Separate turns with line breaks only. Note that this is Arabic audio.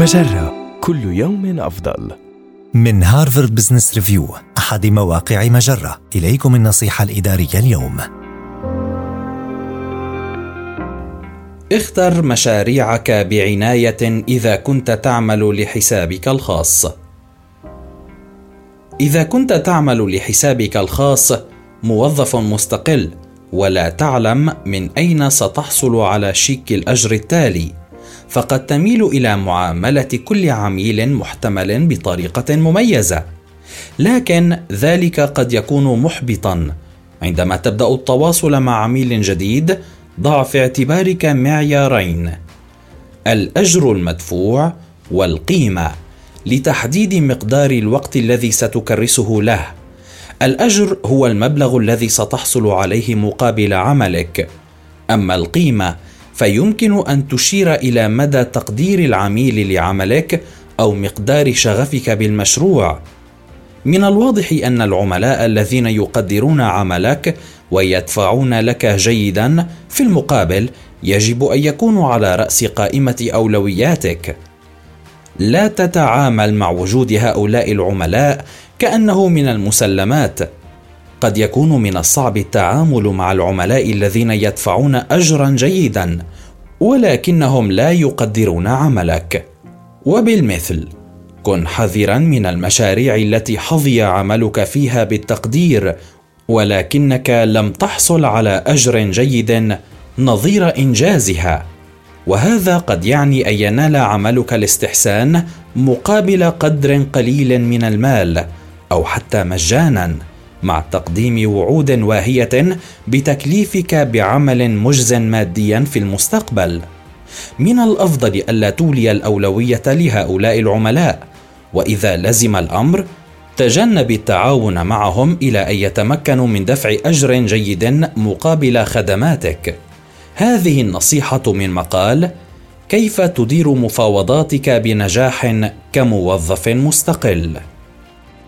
مجرة كل يوم أفضل.
من هارفارد بزنس ريفيو أحد مواقع مجرة إليكم النصيحة الإدارية اليوم
اختر مشاريعك بعناية إذا كنت تعمل لحسابك الخاص. إذا كنت تعمل لحسابك الخاص موظف مستقل ولا تعلم من أين ستحصل على شيك الأجر التالي فقد تميل إلى معاملة كل عميل محتمل بطريقة مميزة. لكن ذلك قد يكون محبطا. عندما تبدأ التواصل مع عميل جديد ضع في اعتبارك معيارين. الأجر المدفوع والقيمة لتحديد مقدار الوقت الذي ستكرسه له. الأجر هو المبلغ الذي ستحصل عليه مقابل عملك. أما القيمة فيمكن أن تشير إلى مدى تقدير العميل لعملك أو مقدار شغفك بالمشروع. من الواضح أن العملاء الذين يقدرون عملك ويدفعون لك جيدا في المقابل يجب أن يكونوا على رأس قائمة أولوياتك. لا تتعامل مع وجود هؤلاء العملاء كأنه من المسلمات. قد يكون من الصعب التعامل مع العملاء الذين يدفعون اجرا جيدا ولكنهم لا يقدرون عملك. وبالمثل كن حذرا من المشاريع التي حظي عملك فيها بالتقدير ولكنك لم تحصل على أجر جيد نظير إنجازها. وهذا قد يعني أن ينال عملك الاستحسان مقابل قدر قليل من المال أو حتى مجانا. مع تقديم وعود واهية بتكليفك بعمل مجز ماديا في المستقبل. من الأفضل ألا تولي الأولوية لهؤلاء العملاء وإذا لزم الأمر تجنب التعاون معهم إلى أن يتمكنوا من دفع أجر جيد مقابل خدماتك. هذه النصيحة من مقال كيف تدير مفاوضاتك بنجاح كموظف مستقل؟